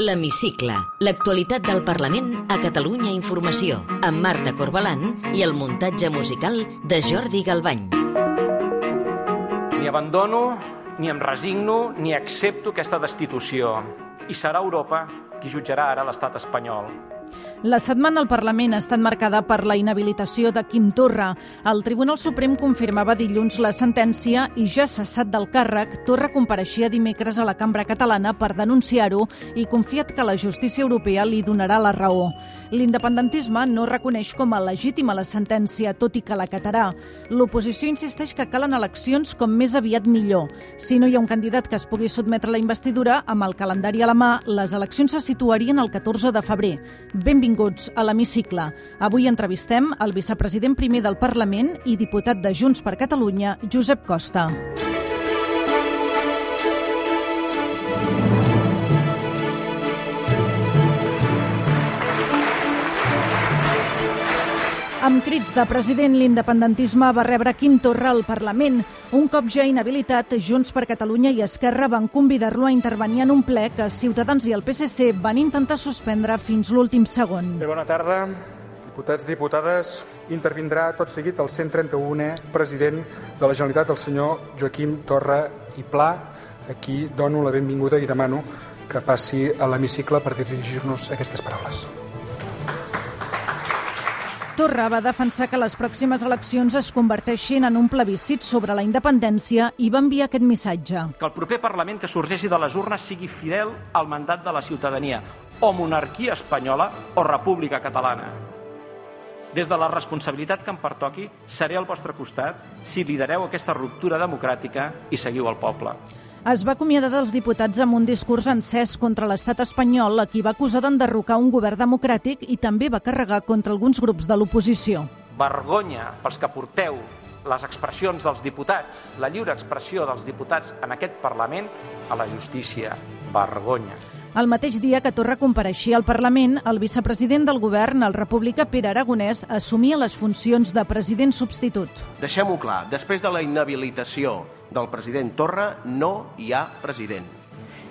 L'Hemicicle, l'actualitat del Parlament a Catalunya Informació, amb Marta Corbalan i el muntatge musical de Jordi Galbany. Ni abandono, ni em resigno, ni accepto aquesta destitució. I serà Europa qui jutjarà ara l'estat espanyol. La setmana al Parlament ha estat marcada per la inhabilitació de Quim Torra. El Tribunal Suprem confirmava dilluns la sentència i ja cessat del càrrec, Torra compareixia dimecres a la Cambra Catalana per denunciar-ho i confiat que la justícia europea li donarà la raó. L'independentisme no reconeix com a legítima la sentència, tot i que la catarà. L'oposició insisteix que calen eleccions com més aviat millor. Si no hi ha un candidat que es pugui sotmetre a la investidura, amb el calendari a la mà, les eleccions se situarien el 14 de febrer. Benvinguts a l'Hemicicle. Avui entrevistem el vicepresident primer del Parlament i diputat de Junts per Catalunya, Josep Costa. Amb crits de president, l'independentisme va rebre Quim Torra al Parlament. Un cop ja inhabilitat, Junts per Catalunya i Esquerra van convidar-lo a intervenir en un ple que Ciutadans i el PSC van intentar suspendre fins l'últim segon. Bé, bona tarda, diputats, diputades. Intervindrà tot seguit el 131è president de la Generalitat, el senyor Joaquim Torra i Pla. Aquí dono la benvinguda i demano que passi a l'hemicicle per dirigir-nos aquestes paraules. Torra va defensar que les pròximes eleccions es converteixin en un plebiscit sobre la independència i va enviar aquest missatge. Que el proper Parlament que sorgeixi de les urnes sigui fidel al mandat de la ciutadania, o monarquia espanyola o república catalana. Des de la responsabilitat que em pertoqui, seré al vostre costat si lidereu aquesta ruptura democràtica i seguiu el poble. Es va acomiadar dels diputats amb un discurs encès contra l'estat espanyol, a qui va acusar d'enderrocar un govern democràtic i també va carregar contra alguns grups de l'oposició. Vergonya pels que porteu les expressions dels diputats, la lliure expressió dels diputats en aquest Parlament a la justícia. Vergonya. El mateix dia que Torra compareixia al Parlament, el vicepresident del govern, el republicà Pere Aragonès, assumia les funcions de president substitut. Deixem-ho clar, després de la inhabilitació del president Torra no hi ha president.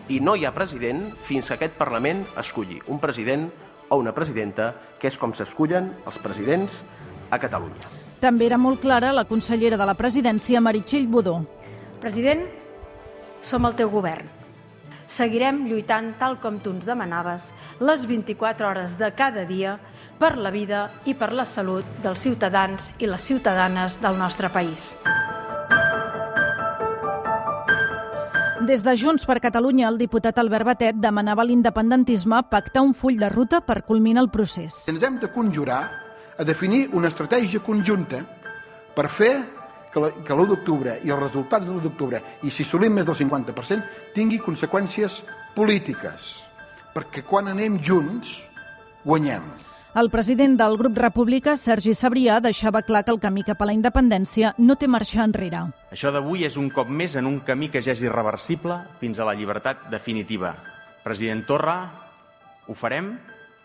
I no hi ha president fins que aquest Parlament escolli un president o una presidenta, que és com s'escullen els presidents a Catalunya. També era molt clara la consellera de la presidència, Meritxell Budó. President, som el teu govern seguirem lluitant tal com tu ens demanaves, les 24 hores de cada dia, per la vida i per la salut dels ciutadans i les ciutadanes del nostre país. Des de Junts per Catalunya, el diputat Albert Batet demanava a l'independentisme pactar un full de ruta per culminar el procés. Ens hem de conjurar a definir una estratègia conjunta per fer que l'1 d'octubre i els resultats de l'1 d'octubre, i si assolim més del 50%, tingui conseqüències polítiques. Perquè quan anem junts, guanyem. El president del grup republicà, Sergi Sabrià, deixava clar que el camí cap a la independència no té marxa enrere. Això d'avui és un cop més en un camí que ja és irreversible fins a la llibertat definitiva. President Torra, ho farem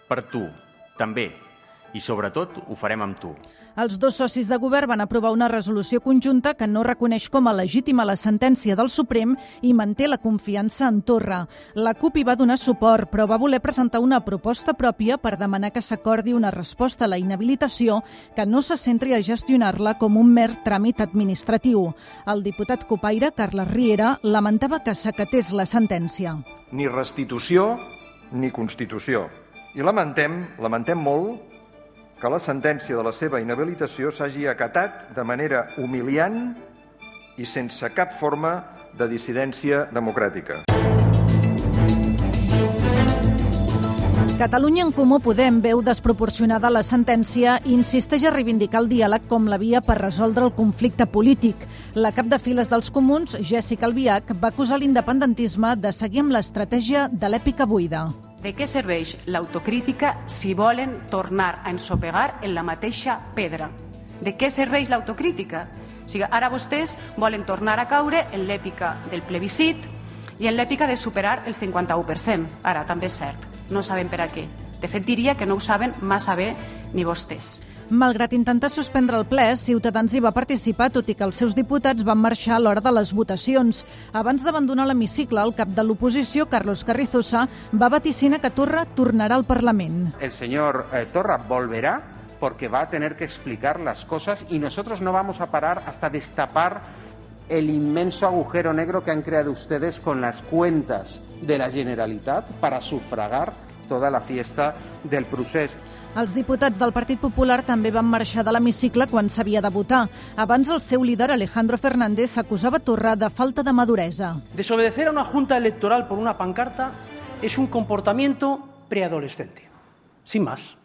per tu, també, i sobretot ho farem amb tu. Els dos socis de govern van aprovar una resolució conjunta que no reconeix com a legítima la sentència del Suprem i manté la confiança en Torra. La CUP hi va donar suport, però va voler presentar una proposta pròpia per demanar que s'acordi una resposta a la inhabilitació que no se centri a gestionar-la com un mer tràmit administratiu. El diputat copaire, Carles Riera, lamentava que s'acatés la sentència. Ni restitució ni constitució. I lamentem, lamentem molt que la sentència de la seva inhabilitació s'hagi acatat de manera humiliant i sense cap forma de dissidència democràtica. Catalunya en Comú Podem veu desproporcionada la sentència i insisteix a reivindicar el diàleg com la via per resoldre el conflicte polític. La cap de files dels comuns, Jessica Albiach, va acusar l'independentisme de seguir amb l'estratègia de l'èpica buida. De què serveix l'autocrítica si volen tornar a ensopegar en la mateixa pedra? De què serveix l'autocrítica? O sigui, ara vostès volen tornar a caure en l'èpica del plebiscit i en l'èpica de superar el 51%. Ara, també és cert, no saben per a què. De fet, diria que no ho saben massa bé ni vostès. Malgrat intentar suspendre el ple, Ciutadans hi va participar, tot i que els seus diputats van marxar a l'hora de les votacions. Abans d'abandonar l'hemicicle, el cap de l'oposició, Carlos Carrizosa, va vaticinar que Torra tornarà al Parlament. El senyor eh, Torra volverá porque va a tener que explicar las cosas y nosotros no vamos a parar hasta destapar el inmenso agujero negro que han creado ustedes con las cuentas de la Generalitat para sufragar toda la fiesta del procés. Els diputats del Partit Popular també van marxar de l'hemicicle quan s'havia de votar. Abans el seu líder, Alejandro Fernández, acusava Torra de falta de maduresa. Desobedecer a una junta electoral por una pancarta es un comportamiento preadolescente. Sin más,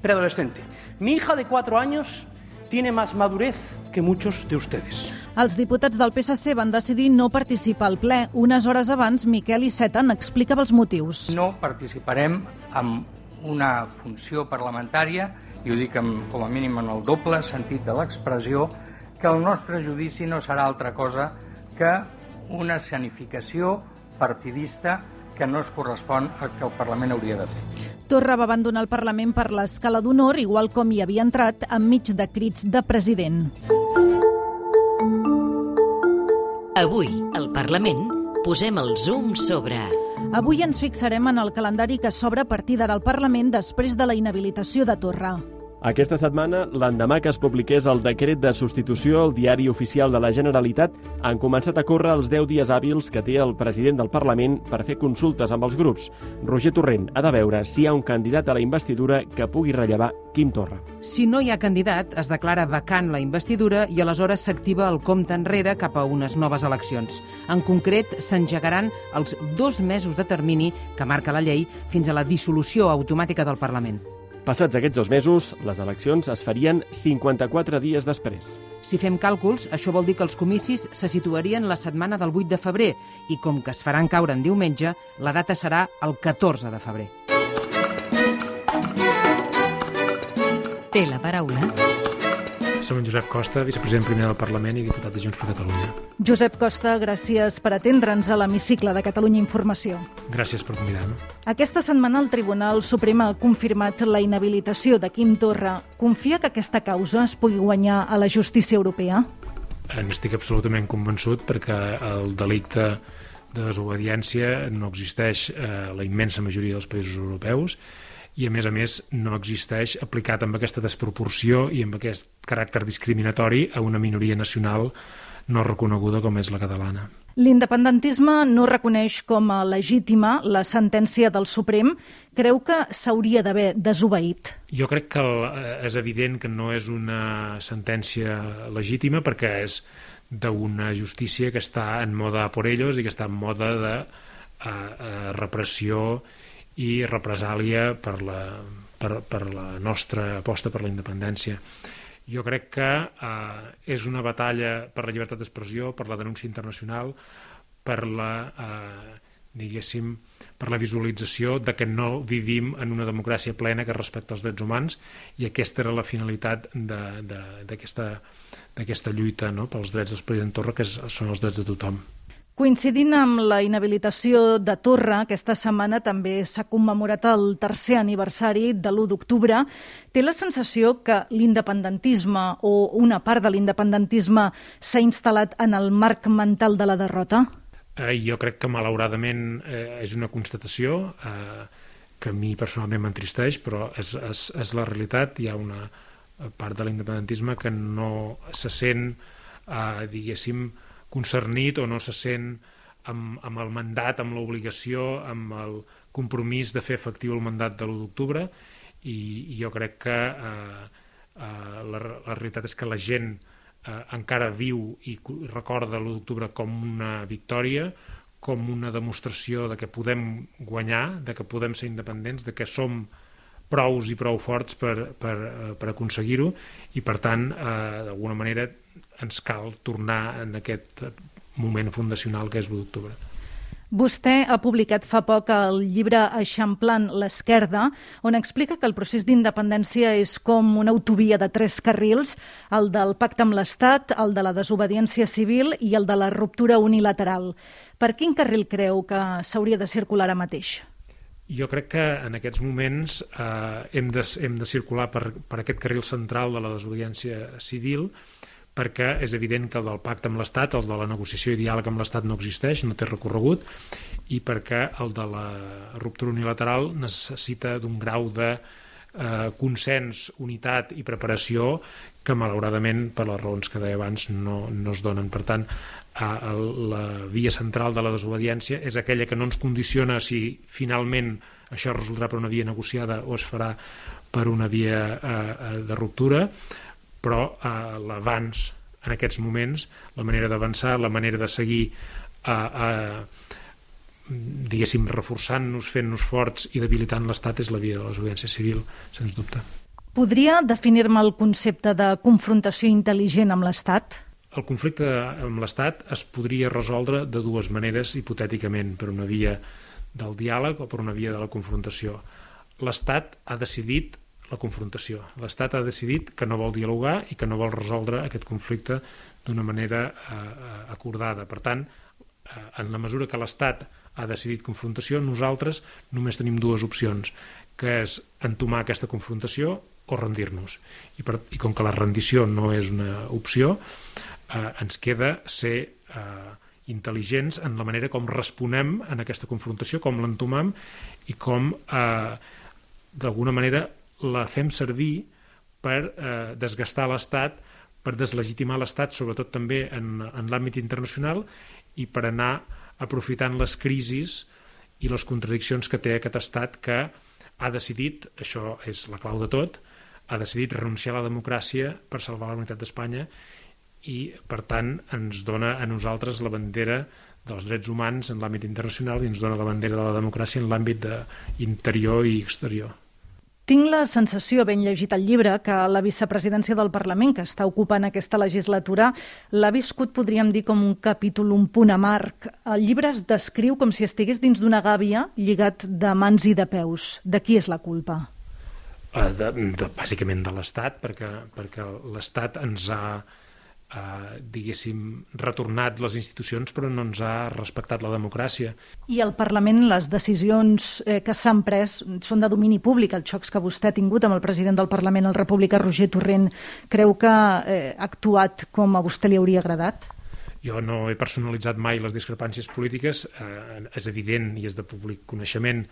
preadolescente. Mi hija de cuatro años tiene más madurez que muchos de ustedes. Els diputats del PSC van decidir no participar al ple. Unes hores abans, Miquel Iceta n'explicava els motius. No participarem amb una funció parlamentària, i ho dic amb, com a mínim en el doble sentit de l'expressió, que el nostre judici no serà altra cosa que una escenificació partidista que no es correspon al que el Parlament hauria de fer. Torra va abandonar el Parlament per l'escala d'honor, igual com hi havia entrat, enmig de crits de president. Avui, al Parlament, posem el zoom sobre... Avui ens fixarem en el calendari que s'obre a partir d'ara al Parlament després de la inhabilitació de Torra. Aquesta setmana, l'endemà que es publiqués el decret de substitució al diari oficial de la Generalitat, han començat a córrer els 10 dies hàbils que té el president del Parlament per fer consultes amb els grups. Roger Torrent ha de veure si hi ha un candidat a la investidura que pugui rellevar Quim Torra. Si no hi ha candidat, es declara vacant la investidura i aleshores s'activa el compte enrere cap a unes noves eleccions. En concret, s'engegaran els dos mesos de termini que marca la llei fins a la dissolució automàtica del Parlament. Passats aquests dos mesos, les eleccions es farien 54 dies després. Si fem càlculs, això vol dir que els comicis se situarien la setmana del 8 de febrer i com que es faran caure en diumenge, la data serà el 14 de febrer. Té la paraula som en Josep Costa, vicepresident primer del Parlament i diputat de Junts per Catalunya. Josep Costa, gràcies per atendre'ns a l'hemicicle de Catalunya Informació. Gràcies per convidar-me. Aquesta setmana el Tribunal Suprem ha confirmat la inhabilitació de Quim Torra. Confia que aquesta causa es pugui guanyar a la justícia europea? N'estic absolutament convençut perquè el delicte de desobediència no existeix a la immensa majoria dels països europeus i a més a més no existeix aplicat amb aquesta desproporció i amb aquest caràcter discriminatori a una minoria nacional no reconeguda com és la catalana. L'independentisme no reconeix com a legítima la sentència del Suprem. Creu que s'hauria d'haver desobeït? Jo crec que és evident que no és una sentència legítima perquè és d'una justícia que està en moda por ellos i que està en moda de eh, eh, repressió i represàlia per la, per, per la nostra aposta per la independència. Jo crec que eh, és una batalla per la llibertat d'expressió, per la denúncia internacional, per la, eh, diguéssim, per la visualització de que no vivim en una democràcia plena que respecta els drets humans i aquesta era la finalitat d'aquesta lluita no? pels drets del president Torra, que és, són els drets de tothom. Coincidint amb la inhabilitació de Torra, aquesta setmana també s'ha commemorat el tercer aniversari de l'1 d'octubre. Té la sensació que l'independentisme o una part de l'independentisme s'ha instal·lat en el marc mental de la derrota? Eh, jo crec que malauradament eh, és una constatació eh, que a mi personalment m'entristeix, però és, és, és la realitat. Hi ha una part de l'independentisme que no se sent, eh, diguéssim, concernit o no se sent amb, amb el mandat, amb l'obligació, amb el compromís de fer efectiu el mandat de l'1 d'octubre. I, i jo crec que eh, eh, la, la realitat és que la gent eh, encara viu i recorda l'1 d'octubre com una victòria, com una demostració de que podem guanyar, de que podem ser independents, de que som prous i prou forts per, per, eh, per aconseguir-ho i per tant eh, d'alguna manera ens cal tornar en aquest moment fundacional que és l'1 d'octubre. Vostè ha publicat fa poc el llibre Eixamplant l'esquerda, on explica que el procés d'independència és com una autovia de tres carrils, el del pacte amb l'Estat, el de la desobediència civil i el de la ruptura unilateral. Per quin carril creu que s'hauria de circular ara mateix? Jo crec que en aquests moments eh, hem, de, hem de circular per, per aquest carril central de la desobediència civil perquè és evident que el del pacte amb l'Estat, el de la negociació i diàleg amb l'Estat no existeix, no té recorregut, i perquè el de la ruptura unilateral necessita d'un grau de eh, consens, unitat i preparació que malauradament per les raons que deia abans no, no es donen. Per tant, eh, la via central de la desobediència és aquella que no ens condiciona si finalment això resultarà per una via negociada o es farà per una via eh, eh de ruptura, però eh, l'abans en aquests moments, la manera d'avançar, la manera de seguir eh, eh, diguéssim, reforçant-nos, fent-nos forts i debilitant l'Estat és la via de la desobediència civil, sens dubte. Podria definir-me el concepte de confrontació intel·ligent amb l'Estat? El conflicte amb l'Estat es podria resoldre de dues maneres, hipotèticament, per una via del diàleg o per una via de la confrontació. L'Estat ha decidit la confrontació. L'Estat ha decidit que no vol dialogar i que no vol resoldre aquest conflicte d'una manera eh, eh acordada. Per tant, eh, en la mesura que l'Estat ha decidit confrontació, nosaltres només tenim dues opcions, que és entomar aquesta confrontació o rendir-nos. I, per, I com que la rendició no és una opció, eh, ens queda ser eh, intel·ligents en la manera com responem en aquesta confrontació, com l'entomam i com eh, d'alguna manera la fem servir per eh, desgastar l'Estat, per deslegitimar l'Estat, sobretot també en, en l'àmbit internacional, i per anar aprofitant les crisis i les contradiccions que té aquest estat que ha decidit, això és la clau de tot, ha decidit renunciar a la democràcia per salvar la unitat d'Espanya i, per tant, ens dona a nosaltres la bandera dels drets humans en l'àmbit internacional i ens dona la bandera de la democràcia en l'àmbit interior i exterior. Tinc la sensació, ben llegit el llibre, que la vicepresidència del Parlament, que està ocupant aquesta legislatura, l'ha viscut, podríem dir, com un capítol, un punt amarg. El llibre es descriu com si estigués dins d'una gàbia lligat de mans i de peus. De qui és la culpa? Uh, de, de, bàsicament de l'Estat, perquè, perquè l'Estat ens ha eh, diguéssim, retornat les institucions però no ens ha respectat la democràcia. I al Parlament les decisions eh, que s'han pres són de domini públic. Els xocs que vostè ha tingut amb el president del Parlament, el republicà Roger Torrent, creu que eh, ha actuat com a vostè li hauria agradat? Jo no he personalitzat mai les discrepàncies polítiques. Eh, és evident i és de públic coneixement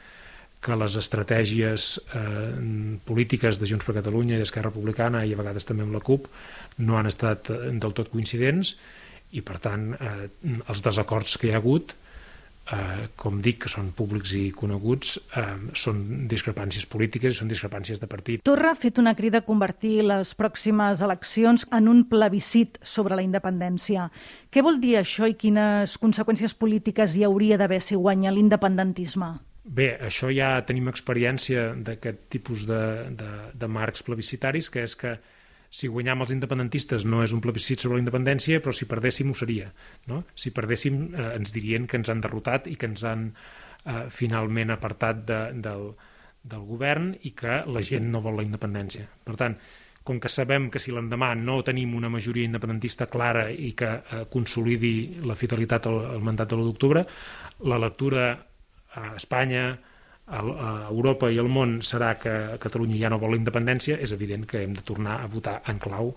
que les estratègies eh, polítiques de Junts per Catalunya i d'Esquerra Republicana i a vegades també amb la CUP no han estat eh, del tot coincidents i per tant eh, els desacords que hi ha hagut eh, com dic que són públics i coneguts eh, són discrepàncies polítiques i són discrepàncies de partit. Torra ha fet una crida a convertir les pròximes eleccions en un plebiscit sobre la independència. Què vol dir això i quines conseqüències polítiques hi hauria d'haver si guanya l'independentisme? Bé, això ja tenim experiència d'aquest tipus de, de, de marcs plebiscitaris, que és que si guanyam els independentistes no és un plebiscit sobre la independència, però si perdéssim ho seria. No? Si perdéssim eh, ens dirien que ens han derrotat i que ens han eh, finalment apartat de, del, del govern i que la gent no vol la independència. Per tant, com que sabem que si l'endemà no tenim una majoria independentista clara i que eh, consolidi la fidelitat al, al mandat de l'1 d'octubre, la lectura a Espanya, a, Europa i al món serà que Catalunya ja no vol la independència, és evident que hem de tornar a votar en clau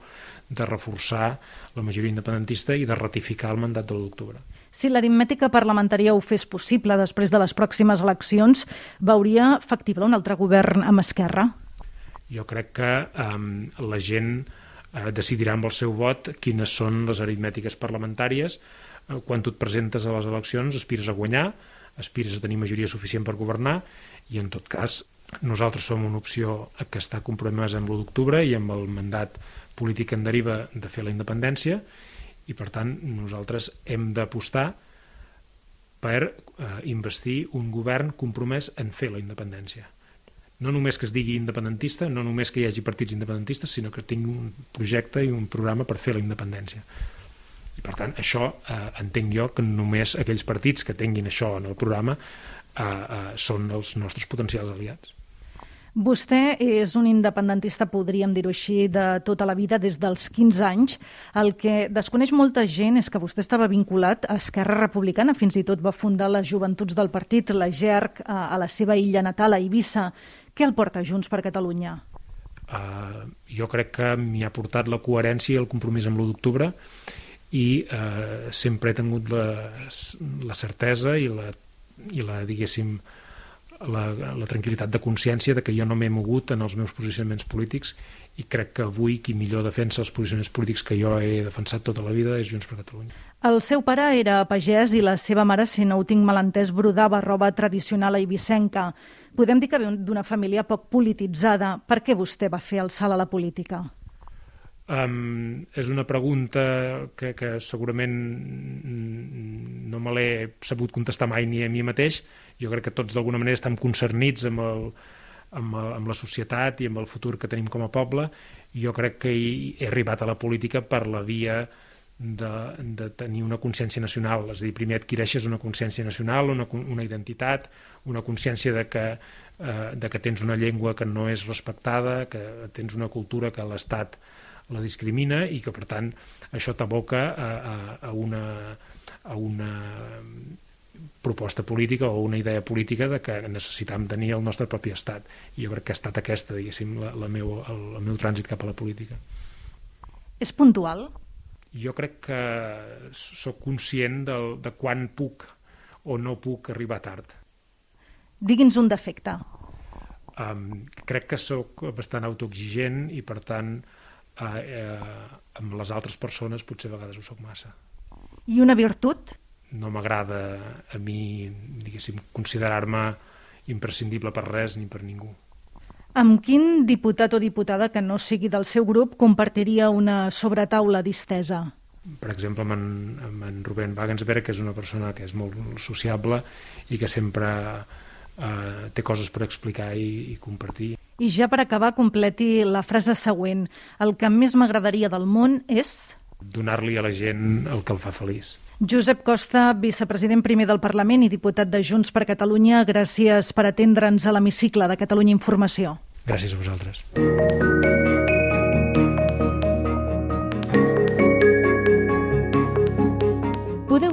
de reforçar la majoria independentista i de ratificar el mandat de l'1 d'octubre. Si l'aritmètica parlamentària ho fes possible després de les pròximes eleccions, veuria factible un altre govern amb Esquerra? Jo crec que um, la gent uh, decidirà amb el seu vot quines són les aritmètiques parlamentàries. Uh, quan tu et presentes a les eleccions aspires a guanyar, aspires a tenir majoria suficient per governar i en tot cas nosaltres som una opció que està compromesa amb l'1 d'octubre i amb el mandat polític en deriva de fer la independència i per tant nosaltres hem d'apostar per eh, investir un govern compromès en fer la independència. No només que es digui independentista, no només que hi hagi partits independentistes, sinó que tingui un projecte i un programa per fer la independència. I per tant, això eh, entenc jo que només aquells partits que tinguin això en el programa eh, eh, són els nostres potencials aliats. Vostè és un independentista, podríem dir-ho així, de tota la vida, des dels 15 anys. El que desconeix molta gent és que vostè estava vinculat a Esquerra Republicana, fins i tot va fundar les joventuts del partit, la GERC, a la seva illa natal, a Eivissa. Què el porta Junts per Catalunya? Uh, jo crec que m'hi ha portat la coherència i el compromís amb l'1 d'octubre i uh, sempre he tingut la, la certesa i la, i la diguéssim, la, la tranquil·litat de consciència de que jo no m'he mogut en els meus posicionaments polítics i crec que avui qui millor defensa els posicionaments polítics que jo he defensat tota la vida és Junts per Catalunya. El seu pare era pagès i la seva mare, si no ho tinc malentès, brodava roba tradicional a Ibicenca. Podem dir que ve d'una família poc polititzada. Per què vostè va fer el salt a la política? Um, és una pregunta que, que segurament no me l'he sabut contestar mai ni a mi mateix. Jo crec que tots d'alguna manera estem concernits amb, el, amb, el, amb la societat i amb el futur que tenim com a poble. Jo crec que he, he arribat a la política per la via de, de tenir una consciència nacional. És a dir, primer adquireixes una consciència nacional, una, una identitat, una consciència de que, eh, de que tens una llengua que no és respectada, que tens una cultura que l'Estat la discrimina i que per tant això t'aboca a, a, a, una, a una proposta política o una idea política de que necessitam tenir el nostre propi estat i jo crec que ha estat aquesta diguéssim la, la meu, el, el meu trànsit cap a la política És puntual? Jo crec que sóc conscient del, de quan puc o no puc arribar tard. Digui'ns un defecte. Um, crec que sóc bastant autoexigent i per tant eh, eh, amb les altres persones potser a vegades ho sóc massa. I una virtut? No m'agrada a mi, diguéssim, considerar-me imprescindible per res ni per ningú. Amb quin diputat o diputada que no sigui del seu grup compartiria una sobretaula distesa? Per exemple, amb en, amb en Rubén Wagensberg, que és una persona que és molt sociable i que sempre eh, té coses per explicar i, i compartir. I ja per acabar, completi la frase següent. El que més m'agradaria del món és... Donar-li a la gent el que el fa feliç. Josep Costa, vicepresident primer del Parlament i diputat de Junts per Catalunya, gràcies per atendre'ns a l'hemicicle de Catalunya Informació. Gràcies a vosaltres.